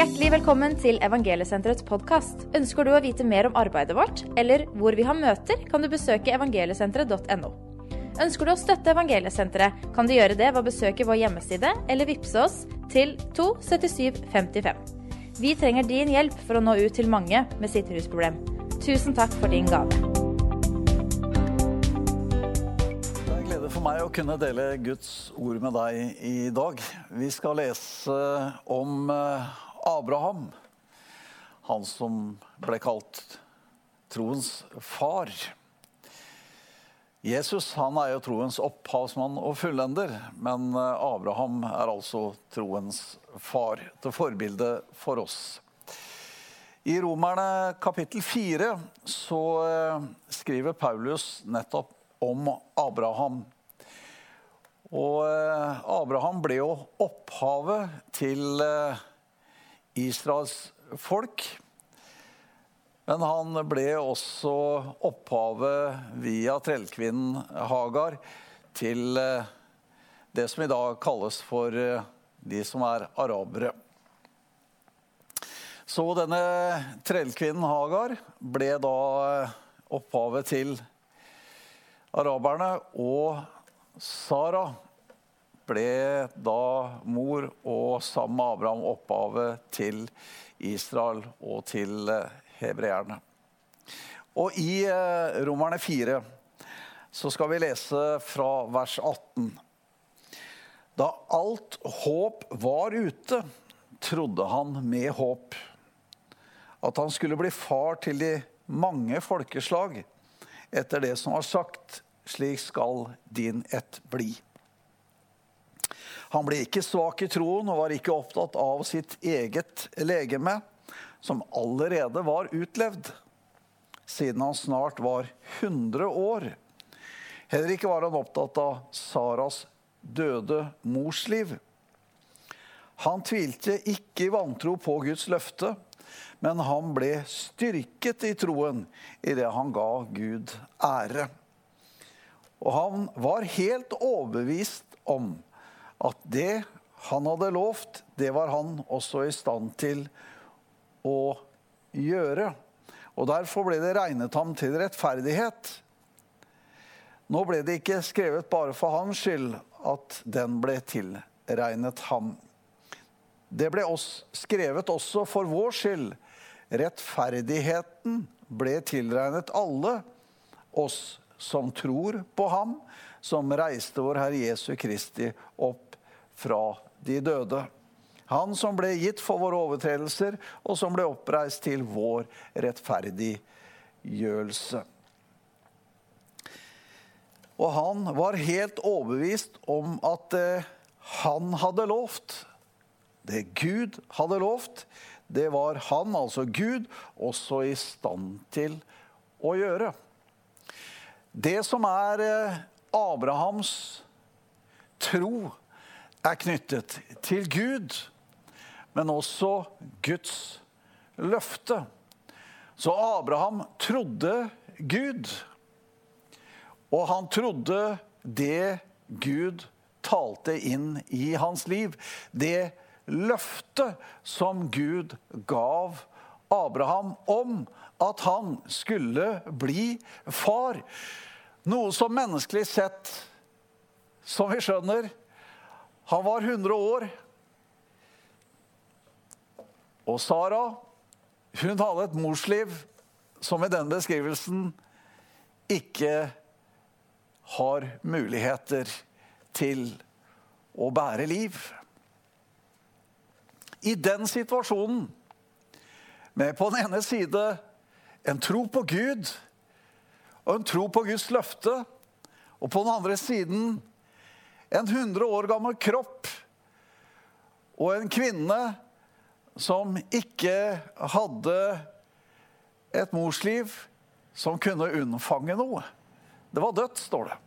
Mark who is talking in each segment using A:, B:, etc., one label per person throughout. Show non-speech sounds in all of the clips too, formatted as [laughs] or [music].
A: Hjertelig velkommen til Evangeliesenterets podkast. Ønsker du å vite mer om arbeidet vårt, eller hvor vi har møter, kan du besøke evangeliesenteret.no. Ønsker du å støtte Evangeliesenteret, kan du gjøre det ved å besøke vår hjemmeside eller vippse oss til 27755. Vi trenger din hjelp for å nå ut til mange med sitt rusproblem. Tusen takk for din gave.
B: Det er en glede for meg å kunne dele Guds ord med deg i dag. Vi skal lese om eh, Abraham, han som ble kalt troens far. Jesus han er jo troens opphavsmann og fullender, men eh, Abraham er altså troens far, til forbilde for oss. I Romerne kapittel 4 så eh, skriver Paulus nettopp om Abraham. Og eh, Abraham ble jo opphavet til Israels folk. Men han ble også opphavet via trellkvinnen Hagar til det som i dag kalles for de som er arabere. Så denne trellkvinnen Hagar ble da opphavet til araberne, og Sara ble da mor og sammen med Abraham opphavet til Israel og til hebreerne. Og i Romerne 4 så skal vi lese fra vers 18. Da alt håp var ute, trodde han med håp at han skulle bli far til de mange folkeslag etter det som var sagt, slik skal din ett bli. Han ble ikke svak i troen og var ikke opptatt av sitt eget legeme, som allerede var utlevd, siden han snart var 100 år. Heller ikke var han opptatt av Saras døde mors liv. Han tvilte ikke i vantro på Guds løfte, men han ble styrket i troen idet han ga Gud ære. Og han var helt overbevist om at det han hadde lovt, det var han også i stand til å gjøre. Og derfor ble det regnet ham til rettferdighet. Nå ble det ikke skrevet bare for hans skyld at den ble tilregnet ham. Det ble også skrevet også for vår skyld. Rettferdigheten ble tilregnet alle oss som tror på ham, som reiste vår Herre Jesu Kristi opp fra de døde. Han som ble gitt for våre overtredelser, og som ble oppreist til vår rettferdiggjørelse. Og han var helt overbevist om at det han hadde lovt, det Gud hadde lovt, det var han, altså Gud, også i stand til å gjøre. Det som er Abrahams tro, er knyttet til Gud, men også Guds løfte. Så Abraham trodde Gud. Og han trodde det Gud talte inn i hans liv. Det løftet som Gud gav Abraham om at han skulle bli far. Noe som menneskelig sett, som vi skjønner Han var 100 år. Og Sara, hun hadde et morsliv som i den beskrivelsen ikke har muligheter til å bære liv. I den situasjonen, med på den ene side en tro på Gud og en tro på Guds løfte, og på den andre siden en 100 år gammel kropp og en kvinne som ikke hadde et morsliv som kunne unnfange noe. Det var dødt, står det.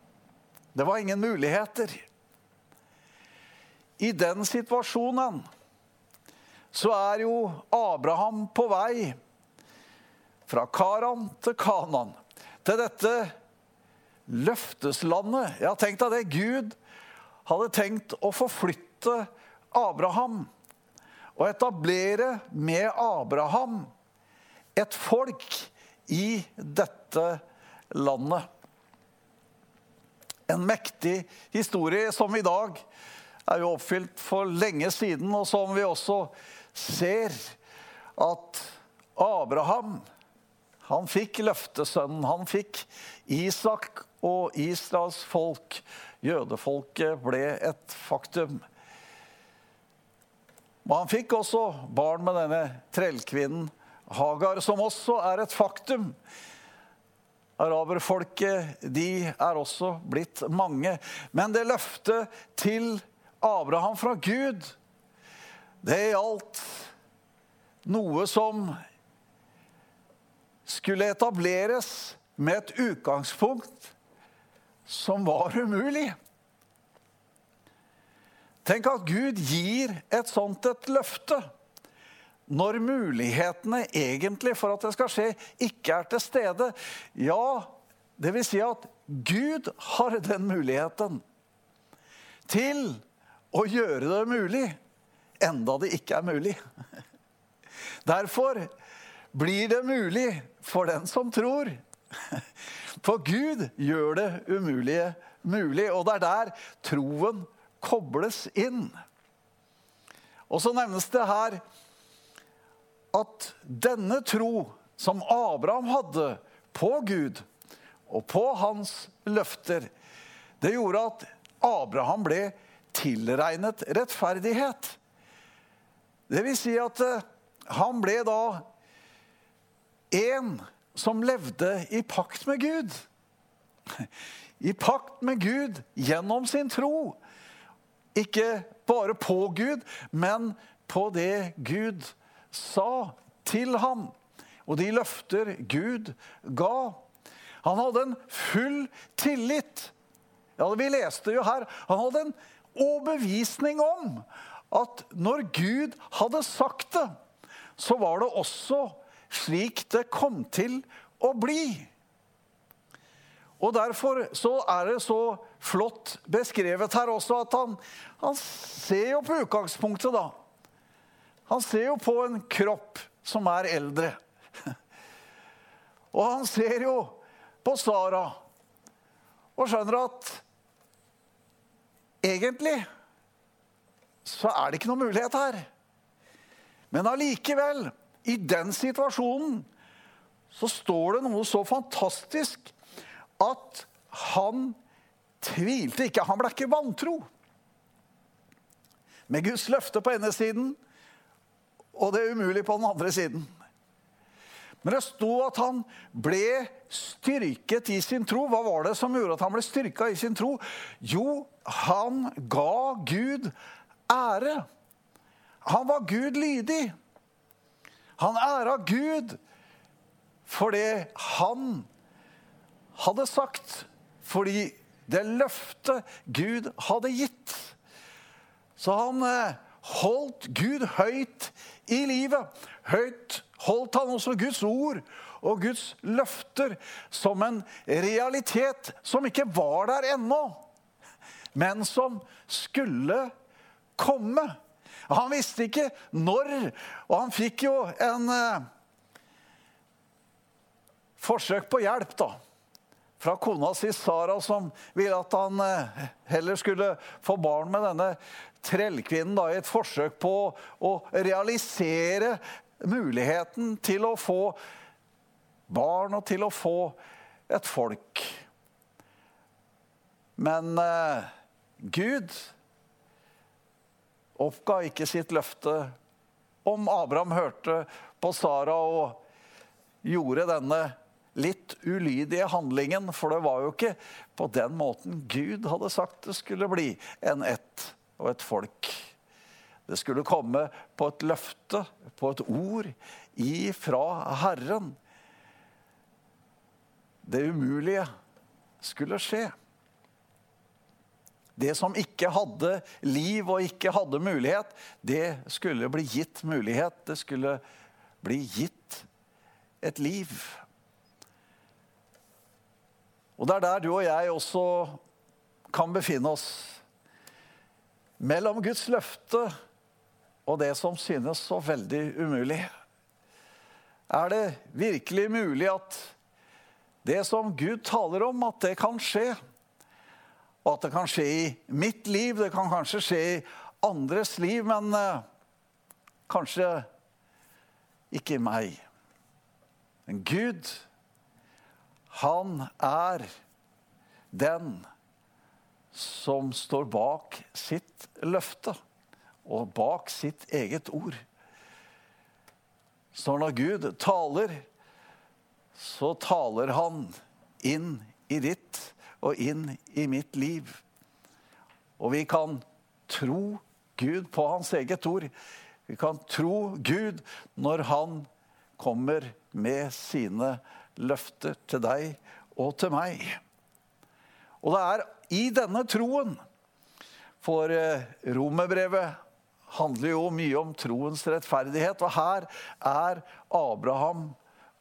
B: Det var ingen muligheter. I den situasjonen så er jo Abraham på vei fra Karan til Kanan, til dette løfteslandet. Ja, tenk deg det. Gud hadde tenkt å forflytte Abraham. og etablere med Abraham et folk i dette landet. En mektig historie som i dag er jo oppfylt for lenge siden, og som vi også ser at Abraham han fikk løftesønnen. Han fikk Isak og Israels folk. Jødefolket ble et faktum. Men han fikk også barn med denne trellkvinnen Hagar, som også er et faktum. Araberfolket, de er også blitt mange. Men det løftet til Abraham fra Gud, det gjaldt noe som skulle etableres med et utgangspunkt som var umulig. Tenk at Gud gir et sånt et løfte når mulighetene egentlig for at det skal skje, ikke er til stede. Ja, det vil si at Gud har den muligheten til å gjøre det mulig, enda det ikke er mulig. [laughs] Derfor blir det mulig for den som tror. For Gud gjør det umulige mulig, og det er der troen kobles inn. Og så nevnes det her at denne tro som Abraham hadde på Gud og på hans løfter, det gjorde at Abraham ble tilregnet rettferdighet. Det vil si at eh, han ble da en som levde i pakt med Gud. I pakt med Gud gjennom sin tro. Ikke bare på Gud, men på det Gud sa til ham, og de løfter Gud ga. Han hadde en full tillit. Ja, Vi leste jo her. Han hadde en overbevisning om at når Gud hadde sagt det, så var det også slik det kom til å bli. Og Derfor så er det så flott beskrevet her også at han, han ser jo på utgangspunktet, da. Han ser jo på en kropp som er eldre. Og han ser jo på Sara og skjønner at egentlig så er det ikke noe mulighet her. Men allikevel, i den situasjonen, så står det noe så fantastisk at han tvilte ikke. Han ble ikke vantro. Med Guds løfte på ene siden og det umulige på den andre siden. Men det sto at han ble styrket i sin tro. Hva var det som gjorde at han ble styrka i sin tro? Jo, han ga Gud ære. Han var Gud lydig. Han æra Gud for det han hadde sagt. Fordi det løftet Gud hadde gitt. Så han eh, holdt Gud høyt i livet. Høyt holdt han også Guds ord og Guds løfter som en realitet som ikke var der ennå, men som skulle komme. Han visste ikke når, og han fikk jo en eh, forsøk på hjelp, da. Fra kona si Sara, som ville at han eh, heller skulle få barn med denne trellkvinnen da, i et forsøk på å realisere muligheten til å få barn og til å få et folk. Men eh, Gud oppga ikke sitt løfte om Abraham hørte på Sara og gjorde denne litt ulydige handlingen, for det var jo ikke på den måten Gud hadde sagt det skulle bli en ett og et folk. Det skulle komme på et løfte, på et ord ifra Herren. Det umulige skulle skje. Det som ikke hadde liv og ikke hadde mulighet, det skulle bli gitt mulighet. Det skulle bli gitt et liv. Og det er der du og jeg også kan befinne oss mellom Guds løfte og det som synes så veldig umulig. Er det virkelig mulig at det som Gud taler om, at det kan skje? Og at det kan skje i mitt liv, det kan kanskje skje i andres liv, men eh, kanskje ikke i meg. Men Gud, han er den som står bak sitt løfte og bak sitt eget ord. Så når Gud taler, så taler han inn i ditt og inn i mitt liv. Og vi kan tro Gud på hans eget ord. Vi kan tro Gud når han kommer med sine løfter til deg og til meg. Og det er i denne troen For eh, romerbrevet handler jo mye om troens rettferdighet. Og her er Abraham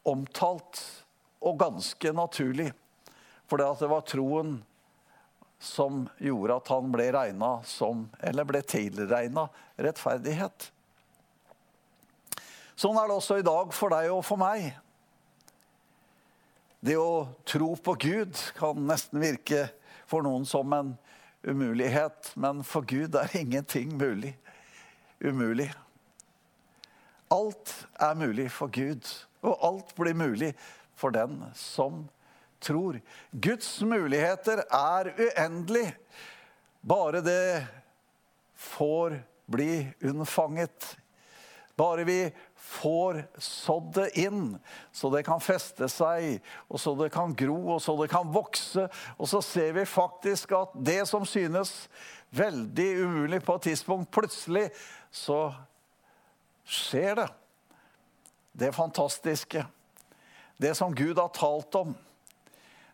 B: omtalt, og ganske naturlig. For det var troen som gjorde at han ble regna som, eller ble tilregna rettferdighet. Sånn er det også i dag for deg og for meg. Det å tro på Gud kan nesten virke for noen som en umulighet, men for Gud er ingenting mulig. Umulig. Alt er mulig for Gud, og alt blir mulig for den som tror. Guds muligheter er uendelig. Bare det får bli unnfanget. Bare vi får sådd det inn, så det kan feste seg, og så det kan gro, og så det kan vokse. Og så ser vi faktisk at det som synes veldig umulig på et tidspunkt, plutselig så skjer det. Det fantastiske. Det som Gud har talt om.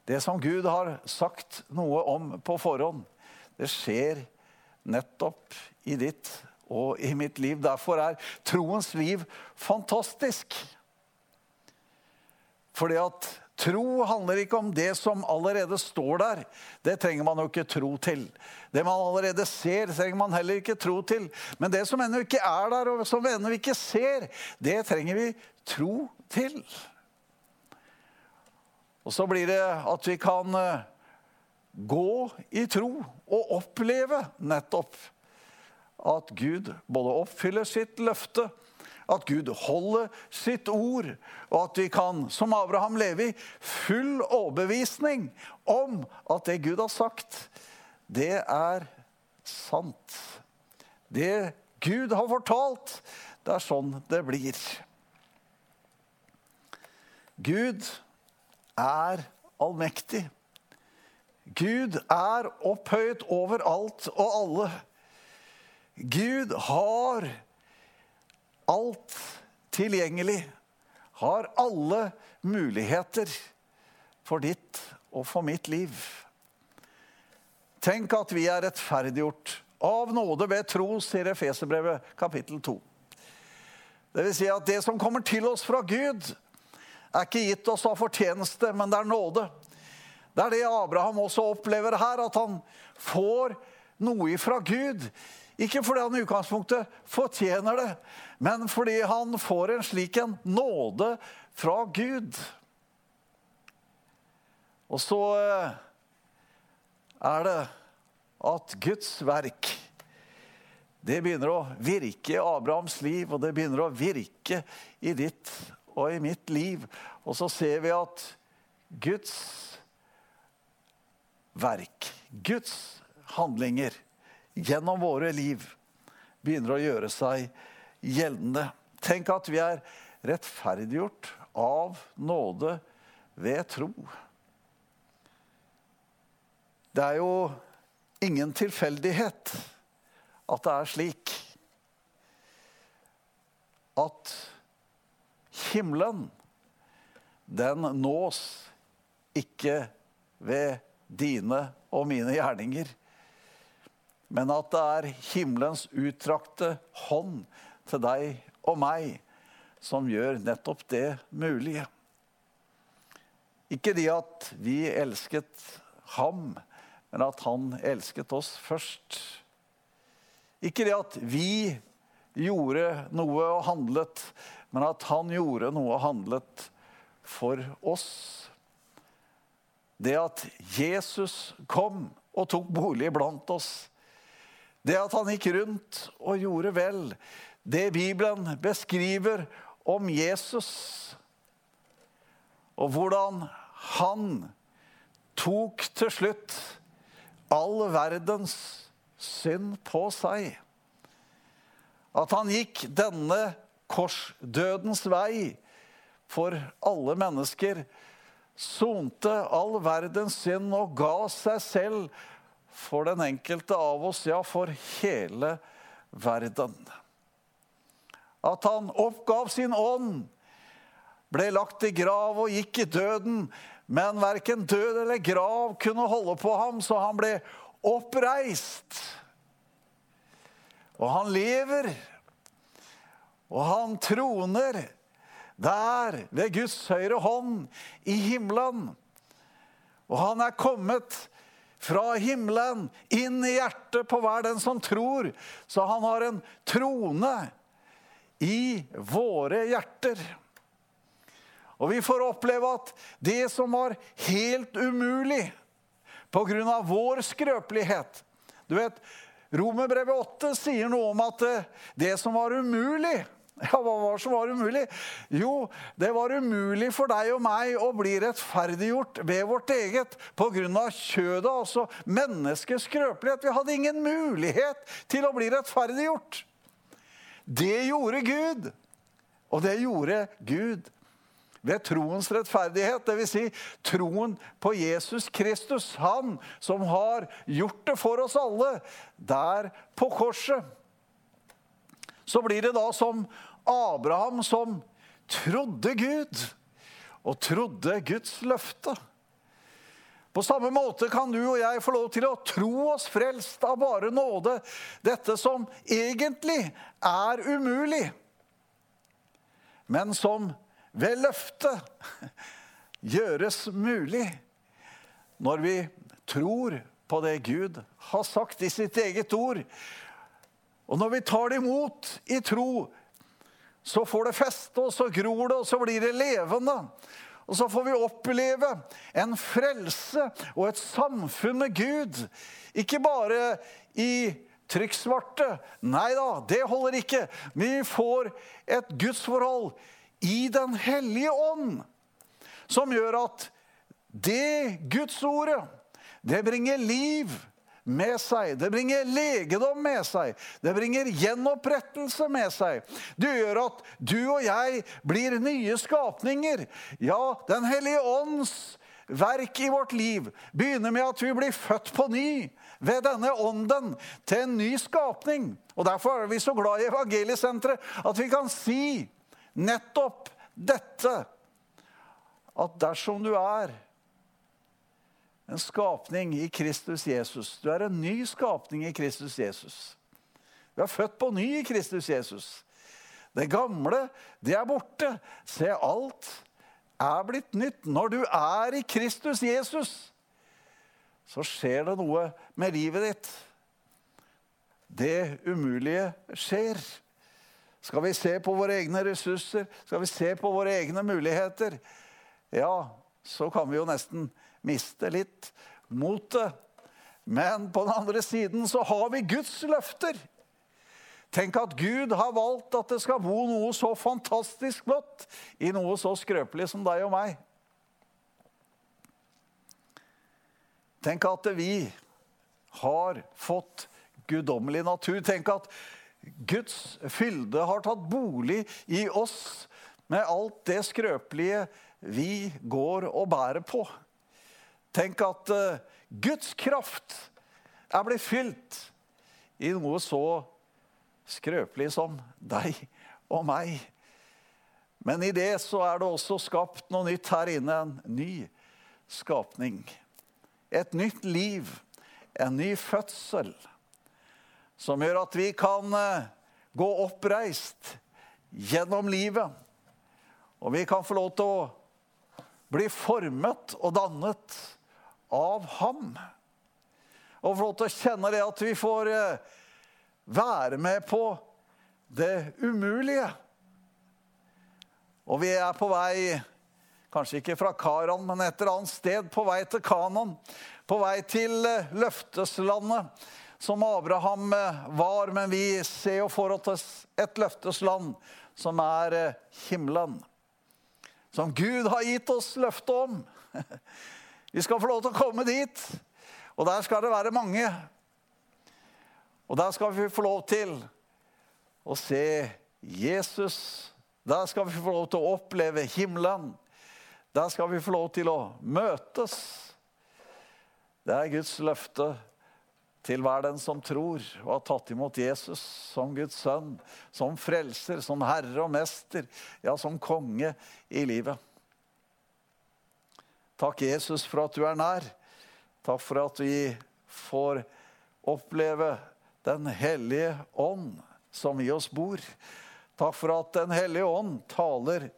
B: Det som Gud har sagt noe om på forhånd. Det skjer nettopp i ditt og i mitt liv. Derfor er troens liv fantastisk. Fordi at tro handler ikke om det som allerede står der. Det trenger man jo ikke tro til. Det man allerede ser, trenger man heller ikke tro til. Men det som ennå ikke er der, og som vi ennå ikke ser, det trenger vi tro til. Og så blir det at vi kan eh, gå i tro og oppleve nettopp at Gud både oppfyller sitt løfte, at Gud holder sitt ord, og at vi kan, som Abraham, leve i full overbevisning om at det Gud har sagt, det er sant. Det Gud har fortalt, det er sånn det blir. Gud er allmektig. Gud er opphøyet over alt og alle. Gud har alt tilgjengelig, har alle muligheter for ditt og for mitt liv. Tenk at vi er rettferdiggjort av nåde ved tro, sier Efeserbrevet kapittel 2. Det vil si at det som kommer til oss fra Gud, er ikke gitt oss av fortjeneste, men det er nåde. Det er det Abraham også opplever her, at han får noe ifra Gud ikke fordi han i utgangspunktet fortjener det, men fordi han får en slik en nåde fra Gud. Og så eh, er det at Guds verk det begynner å virke i Abrahams liv, og det begynner å virke i ditt og i mitt liv. Og så ser vi at Guds verk, Guds handlinger gjennom våre liv begynner å gjøre seg gjeldende. Tenk at vi er rettferdiggjort av nåde ved tro. Det er jo ingen tilfeldighet at det er slik at himmelen, den nås ikke ved dine og mine gjerninger, men at det er himmelens uttrakte hånd til deg og meg som gjør nettopp det mulige. Ikke det at vi elsket ham, men at han elsket oss først. Ikke det at vi gjorde noe og handlet, men at han gjorde noe og handlet for oss. Det at Jesus kom og tok bolig blant oss. Det at han gikk rundt og gjorde vel. Det Bibelen beskriver om Jesus. Og hvordan han tok til slutt all verdens synd på seg. At han gikk denne korsdødens vei for alle mennesker. Sonte all verdens synd og ga seg selv for den enkelte av oss, ja, for hele verden. At han oppgav sin ånd, ble lagt i grav og gikk i døden, men verken død eller grav kunne holde på ham, så han ble oppreist. Og han lever, og han troner der ved Guds høyre hånd i himmelen. Og han er kommet fra himmelen inn i hjertet på hver den som tror. Så han har en trone i våre hjerter. Og vi får oppleve at det som var helt umulig pga. vår skrøpelighet Du vet, Romerbrevet 8 sier noe om at det som var umulig [laughs] ja, Hva var det som var umulig? Jo, det var umulig for deg og meg å bli rettferdiggjort ved vårt eget pga. kjødet, altså menneskets skrøpelighet. Vi hadde ingen mulighet til å bli rettferdiggjort. Det gjorde Gud. Og det gjorde Gud ved troens rettferdighet, dvs. Si, troen på Jesus Kristus, han som har gjort det for oss alle der på korset. Så blir det da som Abraham som trodde Gud og trodde Guds løfte. På samme måte kan du og jeg få lov til å tro oss frelst av bare nåde, dette som egentlig er umulig, men som ved løftet gjøres mulig når vi tror på det Gud har sagt i sitt eget ord. Og når vi tar det imot i tro, så får det feste, og så gror det, og så blir det levende. Og så får vi oppleve en frelse og et samfunn med Gud. Ikke bare i trykksvarte. Nei da, det holder ikke. Men vi får et gudsforhold i Den hellige ånd, som gjør at det gudsordet, det bringer liv med seg. Det bringer legedom med seg. Det bringer gjenopprettelse med seg. Det gjør at du og jeg blir nye skapninger. Ja, Den hellige ånds verk i vårt liv begynner med at vi blir født på ny ved denne ånden til en ny skapning. Og Derfor er vi så glad i Evangeliesenteret at vi kan si nettopp dette. At dersom du er en skapning i Kristus Jesus. Du er en ny skapning i Kristus Jesus. Du er født på ny i Kristus Jesus. Det gamle, det er borte. Se, alt er blitt nytt. Når du er i Kristus Jesus, så skjer det noe med livet ditt. Det umulige skjer. Skal vi se på våre egne ressurser, skal vi se på våre egne muligheter, ja, så kan vi jo nesten miste litt motet. Men på den andre siden så har vi Guds løfter. Tenk at Gud har valgt at det skal bo noe så fantastisk flott i noe så skrøpelig som deg og meg. Tenk at vi har fått guddommelig natur. Tenk at Guds fylde har tatt bolig i oss med alt det skrøpelige vi går og bærer på. Tenk at uh, Guds kraft er blitt fylt i noe så skrøpelig som deg og meg. Men i det så er det også skapt noe nytt her inne. En ny skapning. Et nytt liv. En ny fødsel. Som gjør at vi kan uh, gå oppreist gjennom livet. Og vi kan få lov til å bli formet og dannet av ham. Og til å kjenne det at vi får eh, være med på det umulige. Og vi er på vei, kanskje ikke fra Karan, men et eller annet sted, på vei til Kanan. På vei til eh, løfteslandet som Abraham eh, var, men vi ser jo for oss et løftesland som er himmelen. Som Gud har gitt oss løfte om. [laughs] Vi skal få lov til å komme dit, og der skal det være mange. Og der skal vi få lov til å se Jesus. Der skal vi få lov til å oppleve himmelen. Der skal vi få lov til å møtes. Det er Guds løfte til hver den som tror og har tatt imot Jesus som Guds sønn, som frelser, som herre og mester, ja, som konge i livet. Takk, Jesus, for at du er nær. Takk for at vi får oppleve Den hellige ånd som i oss bor. Takk for at Den hellige ånd taler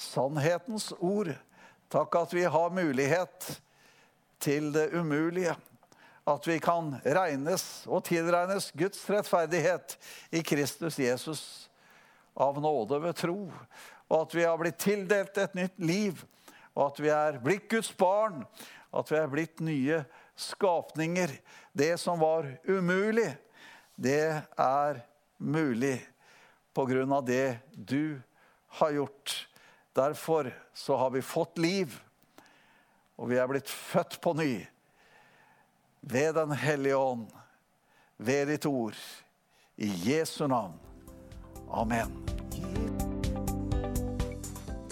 B: sannhetens ord. Takk at vi har mulighet til det umulige. At vi kan regnes og tilregnes Guds rettferdighet i Kristus Jesus av nåde ved tro. Og at vi har blitt tildelt et nytt liv. Og at vi er blitt Guds barn. At vi er blitt nye skapninger. Det som var umulig, det er mulig på grunn av det du har gjort. Derfor så har vi fått liv, og vi er blitt født på ny ved Den hellige ånd, ved ditt ord. I Jesu navn. Amen.